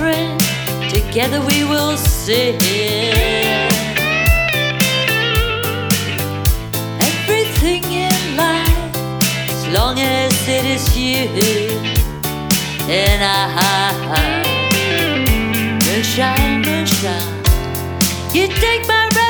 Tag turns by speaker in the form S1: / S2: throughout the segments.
S1: friend, together we will sing. Everything in life, as long as it is you and I. Moonshine, moonshine, you take my breath.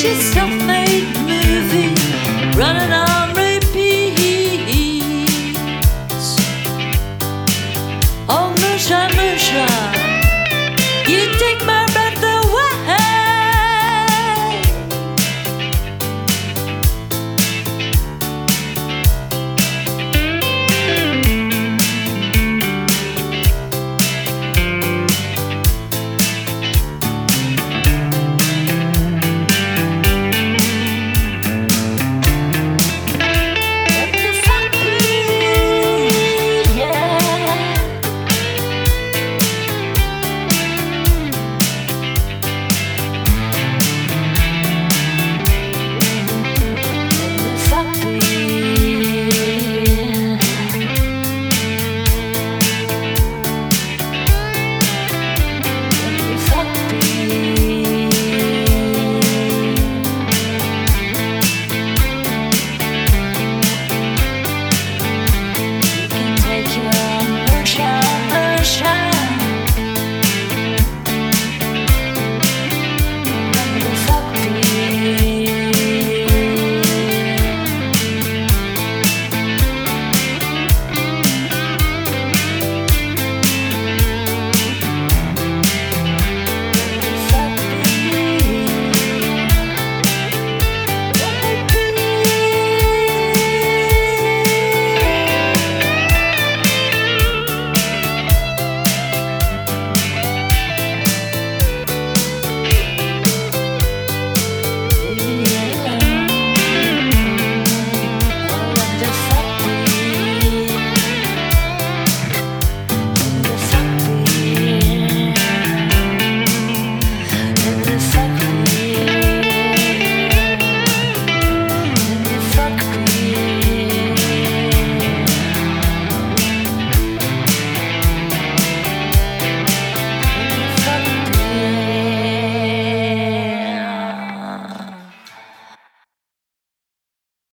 S1: she's so fake